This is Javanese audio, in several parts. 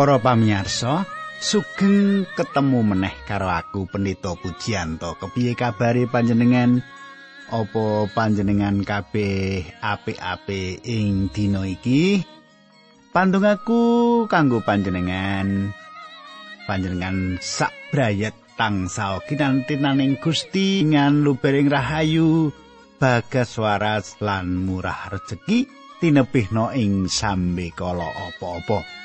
Para pamirsa, sugeng ketemu meneh karo aku Pendeta Pujianto. Kepiye kabare panjenengan? Apa panjenengan kabeh apik-apik ing dina iki? Pandungaku kanggo panjenengan. Panjenengan sak brayat tansah kinantinaning Gusti ngan lubering rahayu bagas waras lan murah rejeki tinebihna ing sambe kala apa-apa.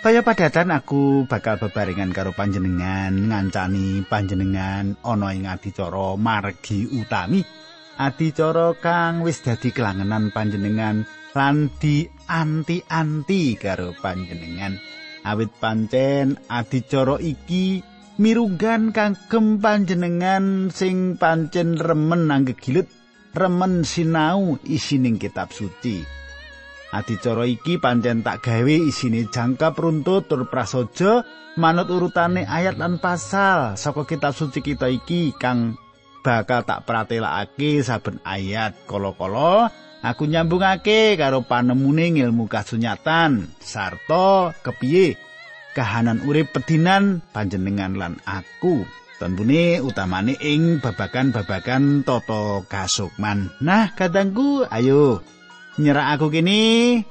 Kaya padatan aku bakal bebarengan karo panjenengan ngancani panjenengan ana ing adicara margi utami. Adicara kang wis dadi kelangenan panjenengan lan di anti-anti karo panjenengan. Awit pancen adicara iki mirunggan kangkem panjenengan sing pancen remen anggegilut, remen sinau isining kitab suci. Adicara iki pancen tak gawe isine jangkap runtut tur prasaja manut urutane ayat lan pasal. Saka kitab suci kita iki kang bakal tak pratelakake saben ayat. Kala-kala aku nyambungake karo panemune ilmu kasunyatan. Sarta kepiye? Kahanan urip pedinan panjenengan lan aku. Tentune utamane ing babagan-babagan tata kasukman. Nah kadangku ayo nyerak aku kini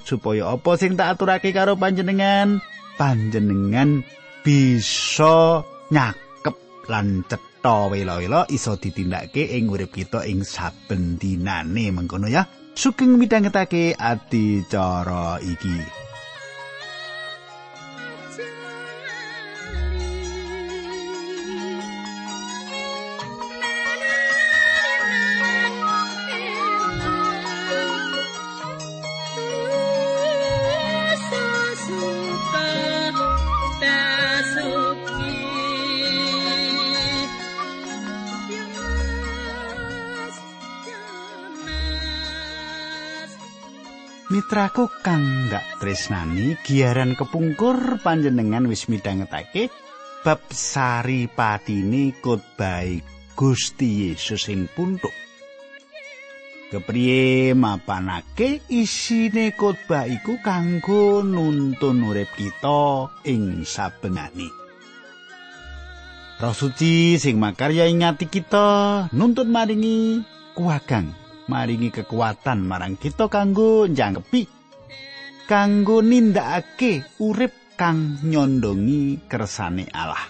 supaya apa sing tak aturake karo panjenengan? Panjenengan bisa nyakep lan cetha wela-wela iso ditindakake ing urip kita ing saben dinane. Mengkono ya sugeng midhangetake adicara iki Mitraku kang ndak tresnani giaran kepungkur panjenengan wis midhangetake bab sari patine khotbah Gusti Yesus ing puntuk. Kepriye mapanake isine khotbah iku kanggo nuntun urip kita ing sabenane. Roh suci sing makarya ing ati kita nuntun maringi kuwagang maringi kekuatan marang kita kanggo njangkepi kanggo nindakake urip kang nyondongi kersane Allah.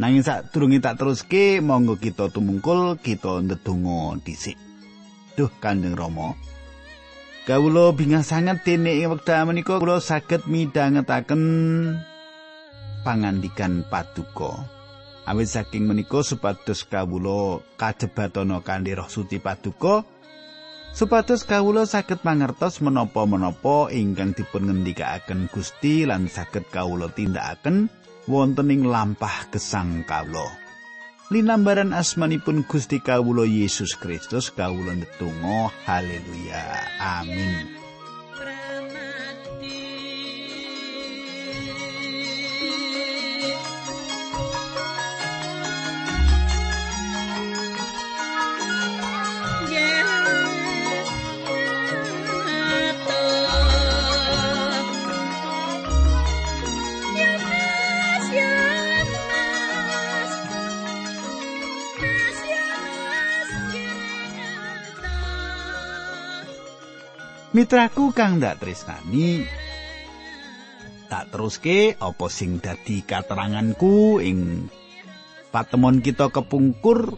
Nanging sak durunge tak teruske monggo kita tumungkul kita ndedonga dhisik. Duh Kanjeng Rama. Kawula bingah sanget dene ing wekdal menika kula saged midhangetaken pangandikan paduka. Awit saking menika supados kawula kajebatana kanthi roh suci paduka supados kawula saged mangertos menapa-menapa ingkang dipun ngendikaaken Gusti lan saged kawula tindakaken wonten ing lampah gesang kawula. Linambaran asmanipun Gusti kawula Yesus Kristus kawula netunggal haleluya. Amin Mitraku kang ndak tresnani. Tak teruske apa sing dadi kateranganku ing patemon kita kepungkur?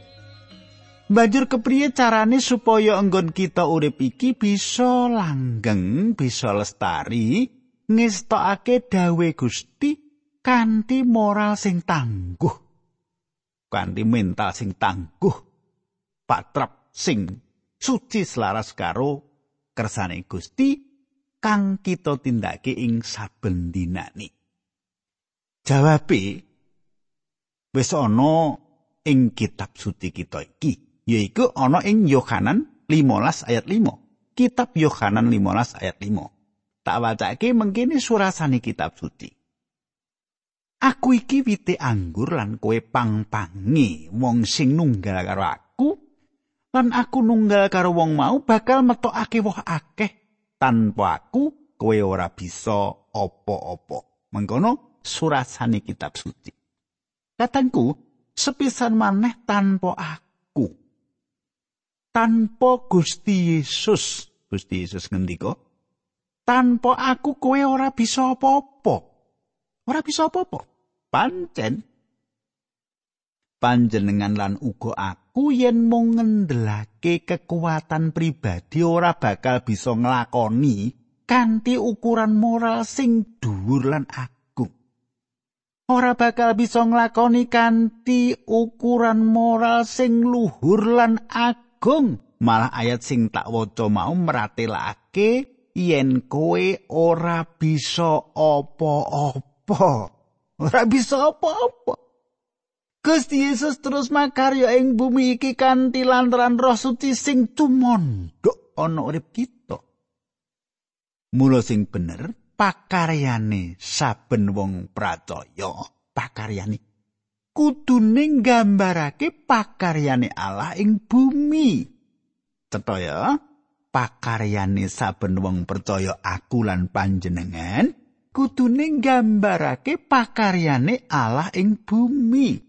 Banjur kepriye carane supaya enggon kita urip iki bisa langgeng bisa lestari ngestokake dawe Gusti kanthi moral sing tangguh kanthi mental sing tangguh patrap sing suci selaras karo kersane Gusti kang kita tindake ing saben dinane. Jawabe wis ana ing kitab suci kita iki, yaiku ana ing Yohanan 15 ayat 5. Kitab Yohanan 15 ayat 5. Tak wacake mengkene surasane kitab suci. Aku iki wite anggur lan kowe pang-pangi wong sing nunggal karo aku lan aku nunggal karo wong mau bakal metokake woh akeh tanpa aku kowe ora bisa apa-apa. Mengkono surasane kitab suci. Katangku, sepisan maneh tanpa aku. Tanpa Gusti Yesus, Gusti Yesus ngendika, tanpa aku kowe ora bisa apa-apa. Ora bisa apa-apa. Pancen panjenengan lan uga aku yen mung ngendelake kekuatan pribadi ora bakal bisa nglakoni kanthi ukuran moral sing dhuwur lan agung. Ora bakal bisa nglakoni kanthi ukuran moral sing luhur lan agung. Malah ayat sing tak waca mau meratelake yen kowe ora bisa apa-apa. Ora bisa apa-apa. Gusti Yesus terus makarya ing bumi iki kanthi lantaran Roh Suci sing tumondok ana urip kita. Mula sing bener pakaryane saben wong pracaya, pakaryane kudune nggambarake pakaryane Allah ing bumi. Cetha ya, pakaryane saben wong percaya aku lan panjenengan kudune nggambarake pakaryane Allah ing bumi.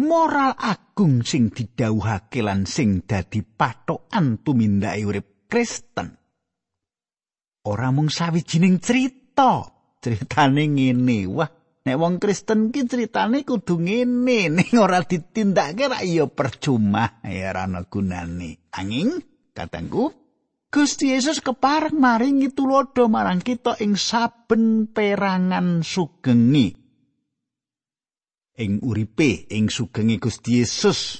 Moral agung sing didhawuhake lan sing dadi patokan tumindake urip Kristen. Ora mung sawijining cerita, critane ngene. Wah, nek wong Kristen ki critane kudu ngene, ning ora ditindakake ra iya percuma, ya ora ana gunane. Anging katangku Gusti Yesus kepareng maringi tulodo marang kita ing saben perangan sugengi. Ing uripe ing sugenge Gusti Yesus.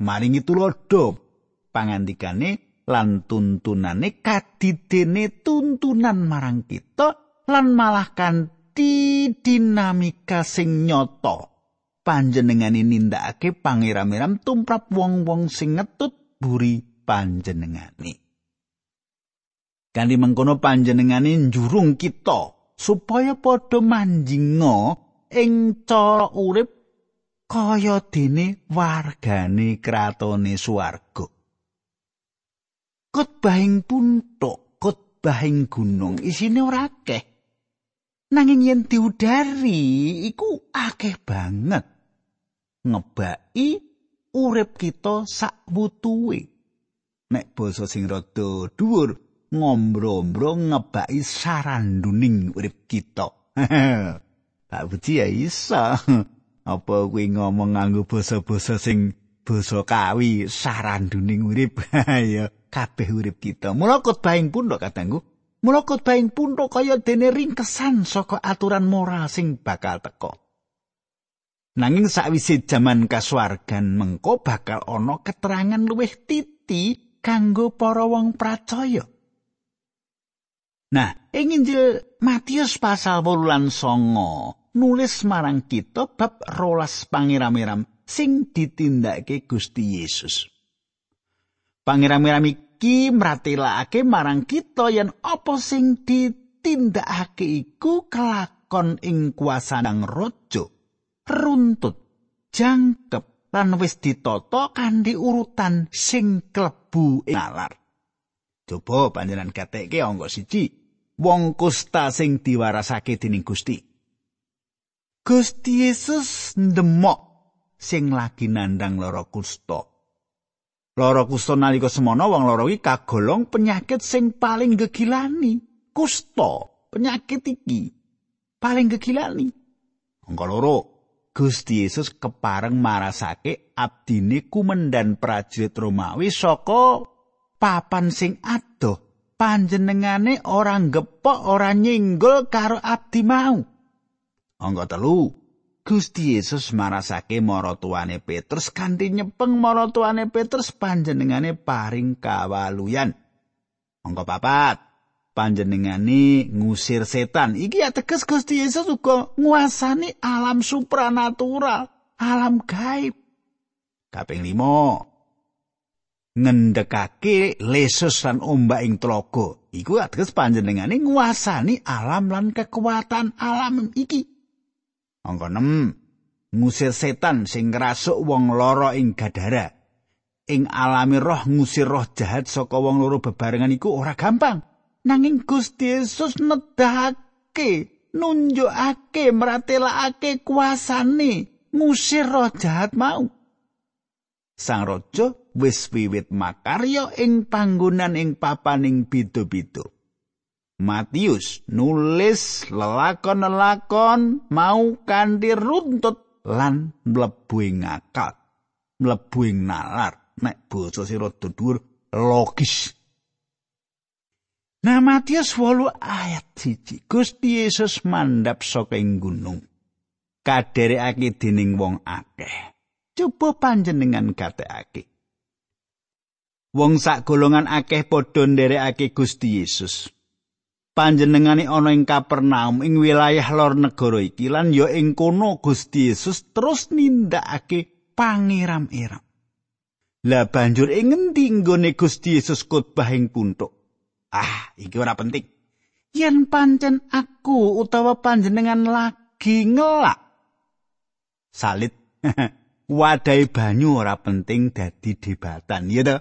Maringi tulodo pangandikane lan tuntunane kadidene tuntunan marang kita lan malah kanthi dinamika sing nyata. Panjenengane nindakake pangeram-eram tumrap wong-wong sing ngetut buri panjenengane. Kanthi mengkono panjenengane njurung kita supaya padha manjinga ing cara urip kaya dene wargane kratone swarga. Kotbahing puntuk, kotbahing gunung isine ora akeh. Nanging yen diudari iku akeh banget. Ngebaki urip kita sak wutuwe. Nek basa sing rada dhuwur, ngombro-ombro ngebaki saranduning urip kita. Tak budi ya isa. Apa kuwi ngomong nganggo basa-basa sing basa kawi saranduning urip ya kabeh urip kita. Mula khotbahing pun kok katanggu. Mula khotbahing pun kaya dene ringkesan saka aturan moral sing bakal teko. Nanging sakwise jaman kasuwargan mengko bakal ana keterangan luwih titi kanggo para wong percaya. Nah, ing Injil Matius pasal 8 lan 9 nulis marang kita bab rolas pangeram-eram sing ditindakake Gusti Yesus. Pangeram-eram iki mratelakake marang kita yen apa sing ditindakake iku kelakon ing kuasanang raja runtut jangkep lan wis ditata kanthi urutan sing klebu nalar. Coba panjenengan gatekke angka siji wong kusta sing diwarasake dening Gusti. Gusti Yesus ndemok sing lagi nandang lara kusta. Lara kusta nalika semana wong lara iki kagolong penyakit sing paling gegilani. Kusta, penyakit iki paling gegilani. Angka loro, Gusti Yesus kepareng marasake abdine kumendan prajurit Romawi saka papan sing adoh. Panjenengane ora gepok ora nyinggol karo abdi mau. Angka telu Gusti Yesus marasake maratuwane Petrus kanthi nyepeng maratuwane Petrus panjenengane paring kawaluyan. Angka papat panjenengane ngusir setan. Iki ateges Gusti Yesus uga nguasani alam supranatural, alam gaib. Kaping limo ngendekake lesus lan ombak ing tlaga. Iku ateges panjenengane nguasani alam lan kekuatan alam iki. Angka 6. Ngusir setan sing ngrasuk wong loro ing gadara. Ing alami roh ngusir roh jahat saka wong loro bebarengan iku ora gampang. nanging Gusti Yesus nedahake nunjukake mratelakake kuasane ngusir roh jahat mau sang raja wis wiwit makarya ing panggonan ing papaning beda-beda Matius nulis lelakon-lelakon mau kanthi runtut lan mlebu ing akal mlebu ing nalar. Nek basa sira dhuwur logis. Nah Matius 8 ayat 1 Gusti Yesus mandhap saka gunung. Kaderekake dening wong akeh. Coba panjenengan gatekake. Wong sak golongan akeh padha nderekake Gusti Yesus panjenengane ana ing Kapernaum ing wilayah lor negara iki lan ya ing kono Gusti Yesus terus nindakake pangeram-eram lah banjur ing ngendi nggone Gusti Yesus khotbah ing puntuk Ah, iki ora penting. Yen pancen aku utawa panjenengan lagi ngelak. Salit. Wadai banyu ora penting dadi debatan, ya toh?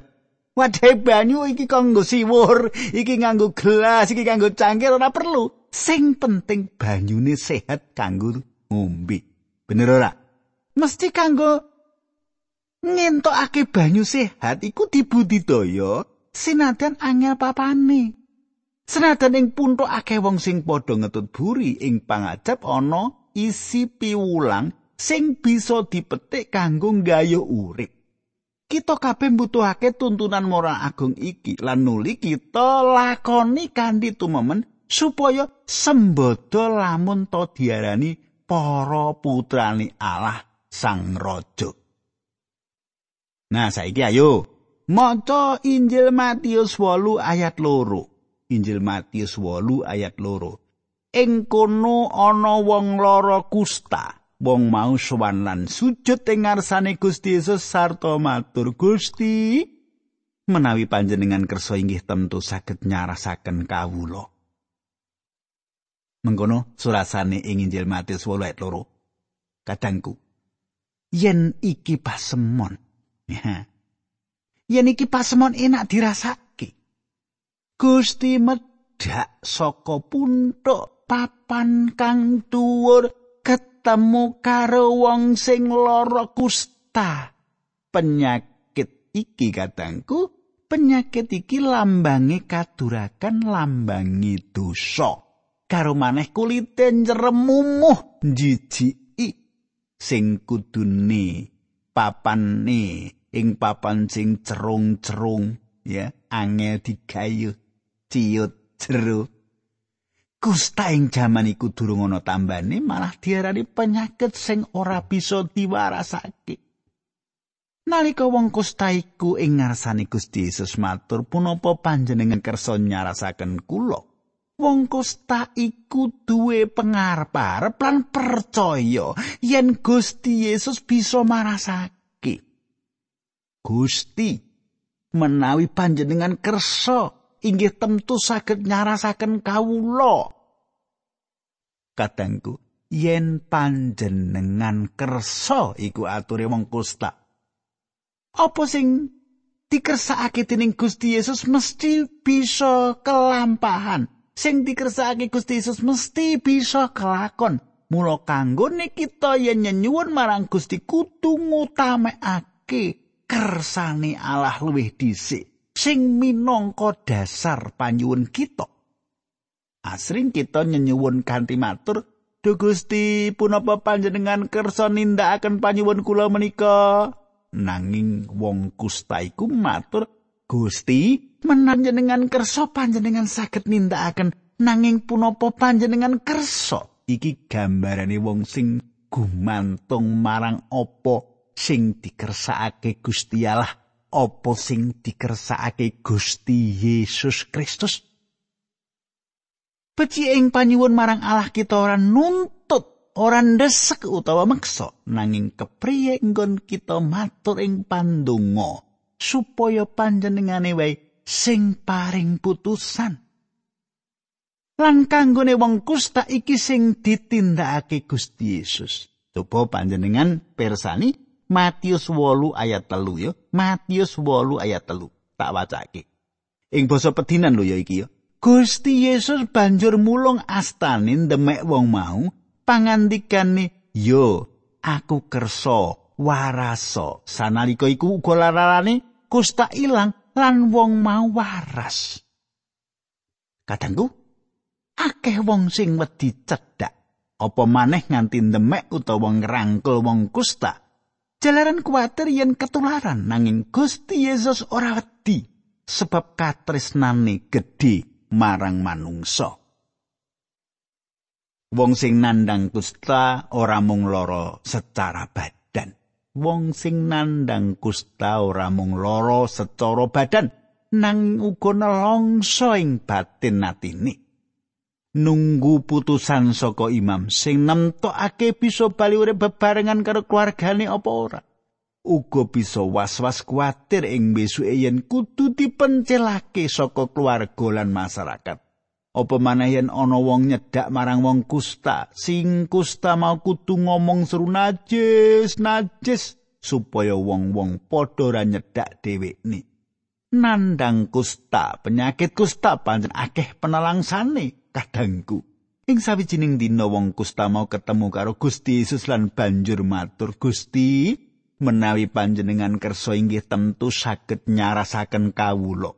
Wadai banyu iki kanggo siwur, iki nganggo gelas, iki kanggo cangkir ora perlu. Sing penting banyune sehat kanggo ngombe. Bener ora? Mesti kanggo ngentokake banyu sehat iku dibudidaya sinadan angel papane. Senadan ing puntuk akeh wong sing padha ngetut buri ing pangajap ana isi piwulang sing bisa dipetik kanggo gayuh urip. Kita kabeh mbutuhake tuntunan moral agung iki lan nuli kita lakoni kanthi tumemen supaya sembodo lamun to diarani para putrani Allah Sang Raja. Nah, saiki ayo Maca Injil Matius 8 ayat loro. Injil Matius 8 ayat loro. Ing kono ana wong lara kusta. Wong mau sowan lan sujud ing ngarsane Gusti Yesus sarta matur Gusti menawi panjenengan kersa inggih tentu saged nyarasaken kawula. Mengkono surasane ing Injil Matius 8 ayat loro. Kadangku yen iki pasemon. Ya. yen iki pasemon enak dirasake. Gusti medhak saka puntuk papan kang dhuwur ketemu karo wong sing lara kusta. Penyakit iki katangku, penyakit iki lambange kadurakan lambangi dosa. Karo maneh kulite nyremumuh jijiki sing kudune papane ing papan sing cerung-cerung ya angel digayuh ciut jero kusta ing jaman iku durung ana tambane malah diarani penyakit sing ora bisa diwarasake. Nalika wong kusta iku ing ngarsane Gusti Yesus matur punapa panjenengan kersa nyarasaken kula? Wong kusta iku duwe pengarep-arep lan percaya yen Gusti Yesus bisa marasake. Gusti menawi panjenengan kersa inggih tentu saged nyarasaken kawula. Kadangku yen panjenengan kersa iku ature wong kusta. Apa sing dikersakake dening Gusti Yesus mesti bisa kelampahan. Sing dikersakake Gusti Yesus mesti bisa kelakon. Mula kanggone kita yen nyenyuwun marang Gusti kudu ngutamekake kersane Allah luwih dhisik sing minangka dasar panyuwun kita. Asring kita nyenyuwun kanthi matur, "Duh Gusti, punapa panjenengan kersa nindakaken panyuwun kula menika?" Nanging wong kusta iku matur, "Gusti, menawi panjenengan kersa panjenengan saged nindakaken, nanging punapa panjenengan kersa?" Iki gambarane wong sing gumantung marang apa sing dikersakake Gusti Allah apa sing dikersakake Gusti Yesus Kristus Peci ing panyuwun marang Allah kita ora nuntut, ora ndesek utawa meksa, nanging kepriye nggon kita matur ing pandonga supaya panjenengane wae sing paring putusan. Lan kanggone wong kusta iki sing ditindakake Gusti Yesus. Coba panjenengan persani Matius 8 ayat telu ya. Matius 8 ayat telu. Tak wacake. Ing basa pedinan lho ya iki ya. Gusti Yesus banjur mulung astane ndemek wong mau pangandikane yo aku kersa waraso sanalika iku uga larane kusta ilang lan wong mau waras kadangku akeh wong sing wedi cedhak apa maneh nganti ndemek utawa ngrangkul wong kusta jalaran kuwatir yen ketularan nanging Gusti Yesus ora wedi sebab katresnane gedhe marang manungsa. Wong sing nandang kusta ora mung lara secara badan. Wong sing nandang kusta ora mung lara secara badan, nang uga nelongso ing batin atine. Nunggu putusan saka imam sing nemtokake bisa bali urip bebarengan karo keluargane apa ora. uga bisa was-was kuatir ing besuke yen kudu dipencelake saka keluarga lan masyarakat. Apa maneh yen ana wong nyedak marang wong kusta, sing kusta mau kudu ngomong seru najis, najis supaya wong-wong padha ra nyedak dhewekne. Nandang kusta, penyakit kusta pancen akeh penelangsane kadangku. Ing sawijining dina wong kusta mau ketemu karo Gusti Yesus lan banjur matur, "Gusti, menawi panjenengan kersa inggih tentu saged nyarasaken kawula.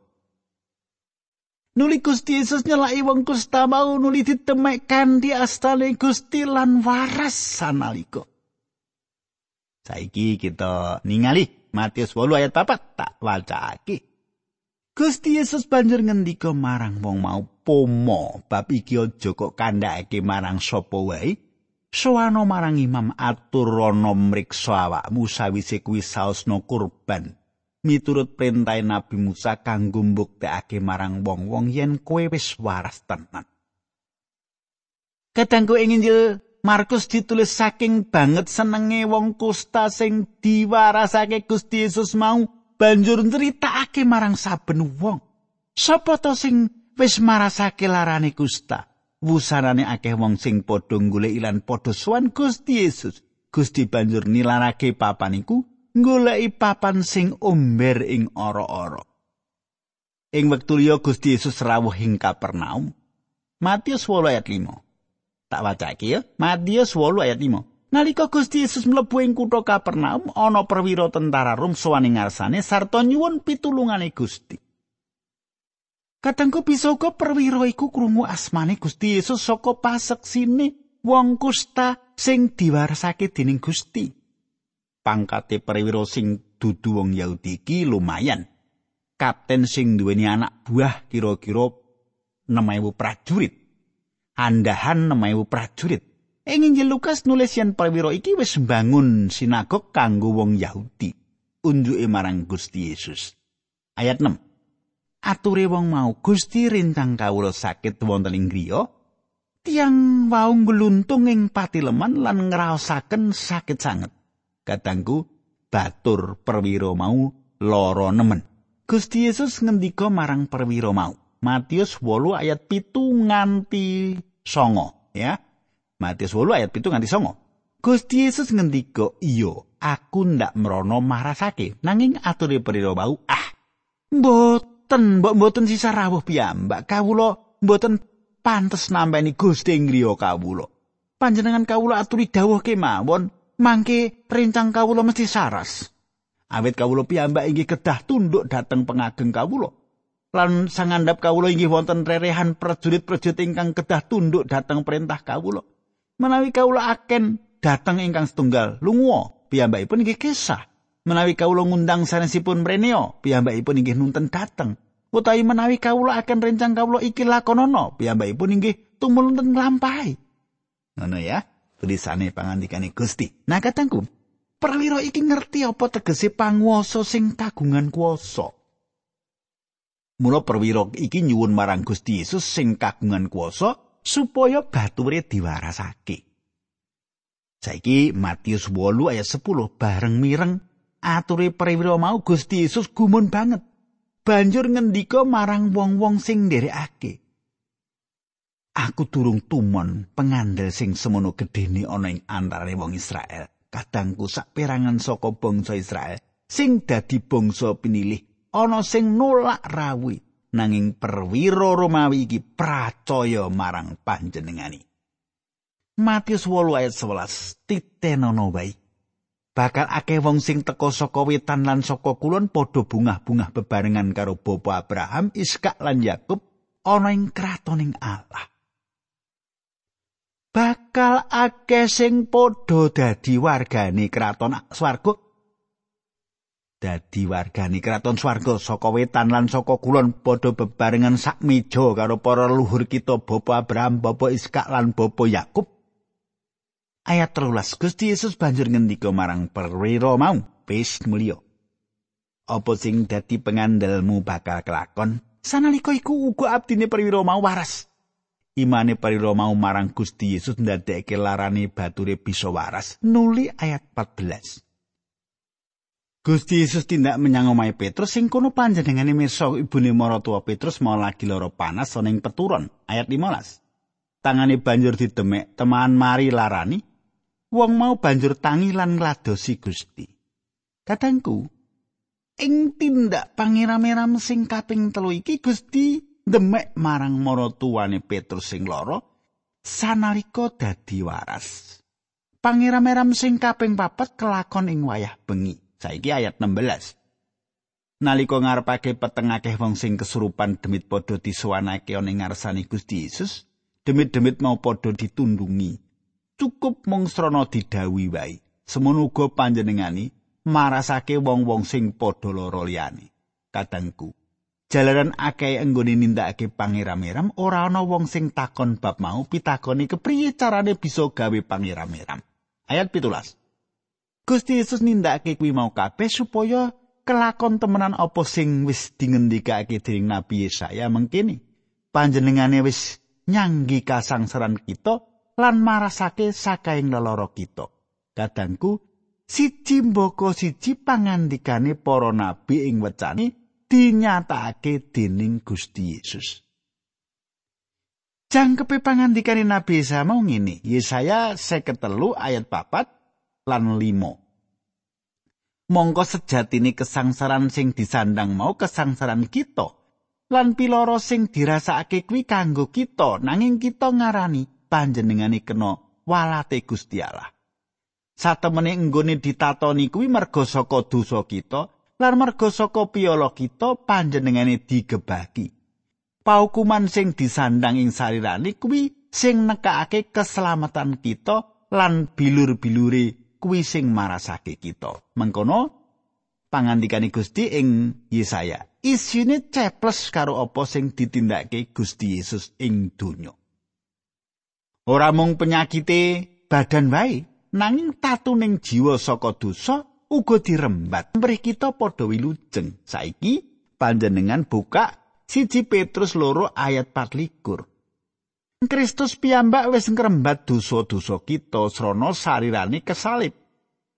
Nuli Gusti Yesus nyelaki wong kusta mau nuli ditemek kanthi astane Gusti lan waras sanalika. Saiki kita ningali Matius 8 ayat 4 tak wacake. Gusti Yesus banjur ngendika marang wong mau pomo bab iki aja kok kandhake marang sapa wae Soano marang imam atur rono mriksa awakmu sawise kuwi saosno kurban. Miturut perintah Nabi Musa kanggo mbuktekake marang wong-wong yen kowe wis waras tenan. Kadangku ing Injil Markus ditulis saking banget senenge wong kusta sing diwarasake Gusti Yesus mau banjur nyritakake marang saben wong. Sapa to sing wis marasake larane kusta? wusarane akeh wong sing padha golek ilan padha sowan Gusti Yesus. Gusti banjur nilarake papan iku goleki papan sing omber ing ora-ora. Ing wektu liya Gusti Yesus rawuh ing Kapernaum. Matius 8 ayat 5. Tak wacake ya. Matius 8 ayat 5. Nalika Gusti Yesus mlebu ing kutha Kapernaum, ana perwira tentara Rom sowan ing ngarsane sarta nyuwun pitulungane Gusti. Kadangku bisa uga perwira iku krungu asmane Gusti Yesus saka paseksine wong kusta sing diwarasake dening Gusti. Pangkate perwira sing dudu wong Yahudi iki lumayan. Kapten sing duweni anak buah kira-kira 6000 prajurit. Andahan 6000 prajurit. Ing Injil Lukas nulis yen perwira iki wis mbangun sinagog kanggo wong Yahudi. Unjuke marang Gusti Yesus. Ayat 6. Ature wong mau Gusti rintang kawula sakit wonten ing griya tiang wau ngluntung ing patileman lan ngraosaken sakit sanget. Kadangku batur perwira mau lara nemen. Gusti Yesus ngendika marang perwira mau Matius 8 ayat pitu nganti songo ya. Matius 8 ayat pitu nganti songo. Gusti Yesus ngendika iya aku ndak merono marasake nanging ature perwira mau ah mbot mboten mbok mboten sisa rawuh piyambak. Kawula mboten pantes nampeni Gusti ngriya kawula. Panjenengan kawula aturi dawuh kemawon mangke rencang kawula mesti saras. Awit kawula piyambak inggih kedah tunduk dhateng pengageng kawula. Lan sangandhap kawula inggih wonten rerehan prajurit-prajurit ingkang kedah tunduk dhateng perintah kawula. Menawi kawula aken dhateng ingkang setunggal lunga piyambakipun inggih kesah menawi kawula ngundang sanesipun mreneo piyambakipun inggih nunten dateng utawi menawi kawula akan rencang kawula iki lakonono piyambakipun inggih tumul nunten nglampahi. Ngono ya tulisane pangandikane Gusti. Nah katangku perwira iki ngerti apa tegese panguwasa sing kagungan kuwasa? Mula perwira iki nyuwun marang Gusti Yesus sing kagungan kuwasa supaya bature diwarasake. Saiki Matius 8 ayat 10 bareng mireng ature perwira mau Gusti Yesus gumun banget. Banjur ngendika marang wong-wong sing nderekake. Aku durung tumon pengandel sing semono gedene ana ing antarané wong Israel. Kadangku sak perangan saka bangsa Israel sing dadi bangsa pinilih ana sing nolak rawi nanging perwira Romawi iki pracaya marang panjenengani. Matius 8 ayat 11 titenono wae. Bakal akeh wong sing teka saka wetan lan saka kulon padha bungah-bungah bebarengan karo Bapa Abraham, Iskak lan Yakub ana ing kratoning Allah. Bakal akeh sing padha dadi wargane kraton swarga dadi wargani kraton swarga saka wetan lan saka kulon padha bebarengan sak meja karo para luhur kita Bapa Abraham, Bapa Iskak lan Bapa Yakub. Ayat 13 Gusti Yesus banjur ngendika marang perwira mau, "Wis mulya. Apa sing dadi pengandelmu bakal kelakon? Sanalika iku uga abdine perwira mau waras." Imane perwira mau marang Gusti Yesus ndadekake larane bature bisa waras. Nuli ayat 14. Gusti Yesus tindak menyang omahe Petrus sing kono panjenengane mirsa ibune maratuwa Petrus mau lagi lara panas ana ing peturon ayat 15 tangane banjur didemek teman mari larani wong mau banjur tangi lan ngladosi Gusti Katangku ing tindak pangeram-eram sing kaping telu iki Gusti demek marang maratuwane Petrus sing lara sanalika dadi waras Pangeram-eram sing kaping papat kelakon ing wayah bengi Saiki ayat 16. Nalika ngarepake peteng akeh wong sing kesurupan demit padha disuwanake ana ngarsane Gusti Yesus, demit-demit mau padha ditundungi. Cukup mung srana didhawuhi wae. Semono uga panjenengani marasake wong-wong sing padha lara liyane. Kadangku, jalaran akeh anggone nindakake pangeram-eram ora ana wong sing takon bab mau pitakoni kepriye carane bisa gawe pangeram-eram. Ayat 17. Gusti Yesus nindakake kuwi mau kabeh supaya kelakon temenan apa sing wis dingendikake dening Nabi Yesaya mengkini. Panjenengane wis nyanggi kasangsaran kita lan marasake sakaing leloro kita. Kadangku, siji mboko siji pangandikane para nabi ing wecane dinyatakake dening Gusti Yesus. Jangkepe pangandikane Nabi Yesaya mau ngene, Yesaya 53 ayat 4 lan limo. Mongko sejatine kesangsaran sing disandang mau kesangsaran kita. Lan piloro sing dirasakake kuwi kanggo kita nanging kita ngarani panjenengane kena walate Gusti Allah. Satemene enggone ditatoni kuwi merga saka dosa kita lan merga saka piyala kita panjenengane digebaki. Paukuman sing disandang ing sarirane kuwi sing nekake keselamatan kita lan bilur-bilure kuwi sing marasake kita. Mengkono pangandikane Gusti ing Yesaya, isine ceples karo apa sing ditindakake Gusti Yesus ing donya. Ora mung penyakite badan wae, nanging tatuning jiwa saka dosa uga dirembat. Mrih kita padha wilujeng. Saiki panjenengan buka siji Petrus loro ayat 24. Kristus piyambak wis ngrembat dosa-dosa kita srana sarirane kesalib.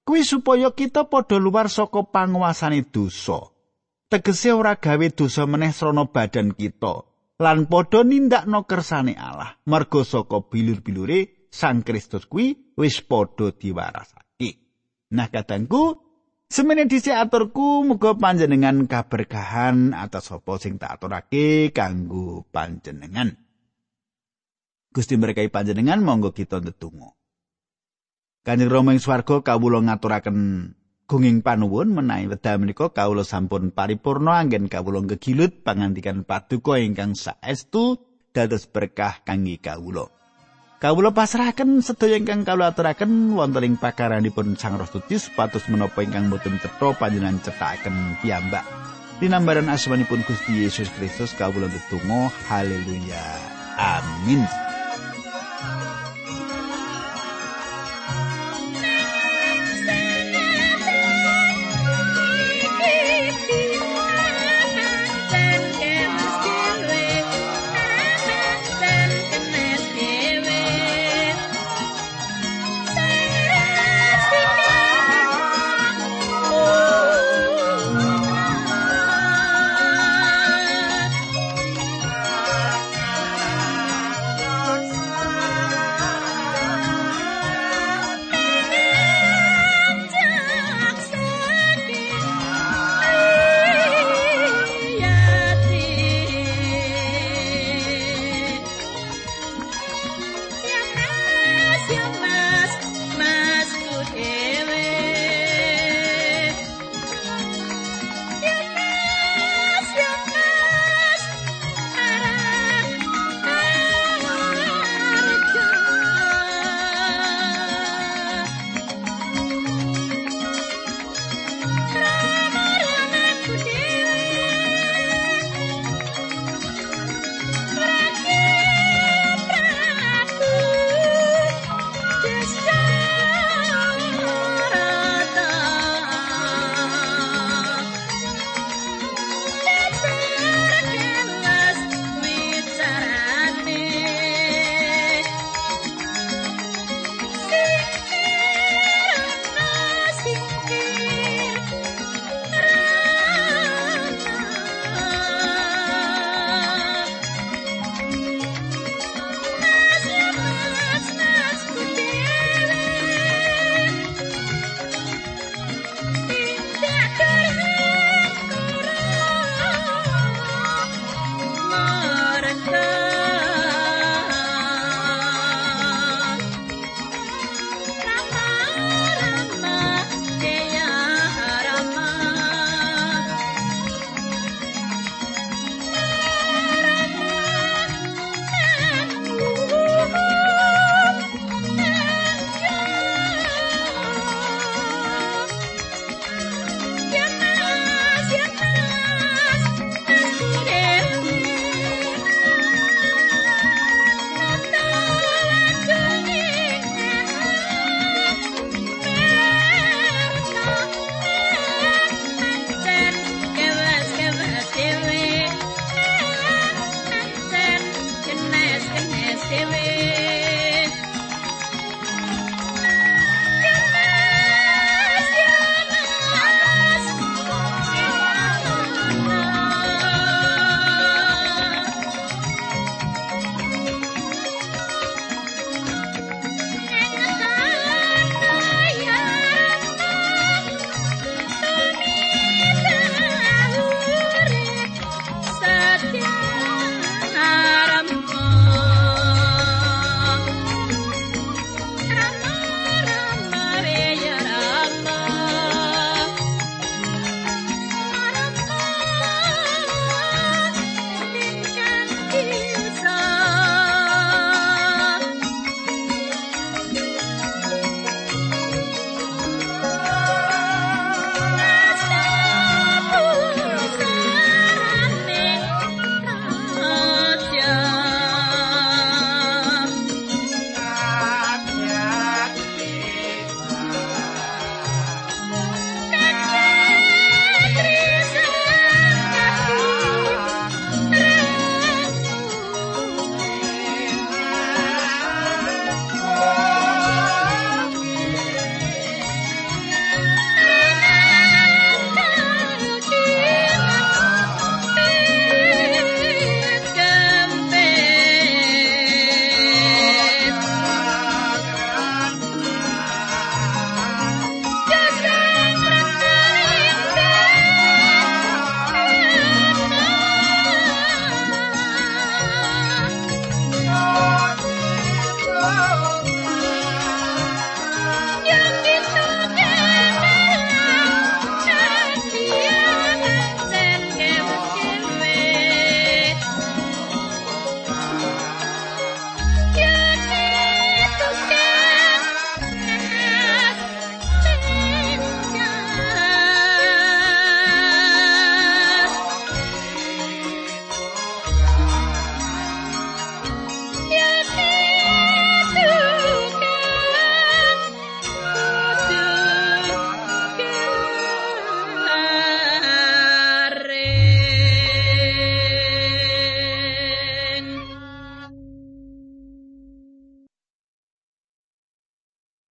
Kuwi supaya kita padha luar saka panguasane dosa. Tegese ora gawe dosa meneh srana badan kita lan padha nindakno kersane Allah. Mergo saka bilur-bilure Sang Kristus kuwi wis padha diwarasake. Nah katangku Semene dhisik aturku muga panjenengan kaberkahan atas apa sing tak aturake kanggo panjenengan. Gusti berkahi panjenengan monggo kita ndedonga. Kanjeng Rama ing swarga kawula ngaturaken gunging panuwun menawi wedal menika kawula sampun paripurna anggen kawula gegilut pangandikan paduka ingkang saestu dados berkah kangge kawula. Kawula pasrahaken sedaya ingkang kawula aturaken wonten ing pakaranipun Sang Roh Suci supados menapa ingkang boten cetha panjenengan cetaken piyambak. Dinambaran asmanipun Gusti Yesus Kristus kawula ndedonga haleluya. Amin.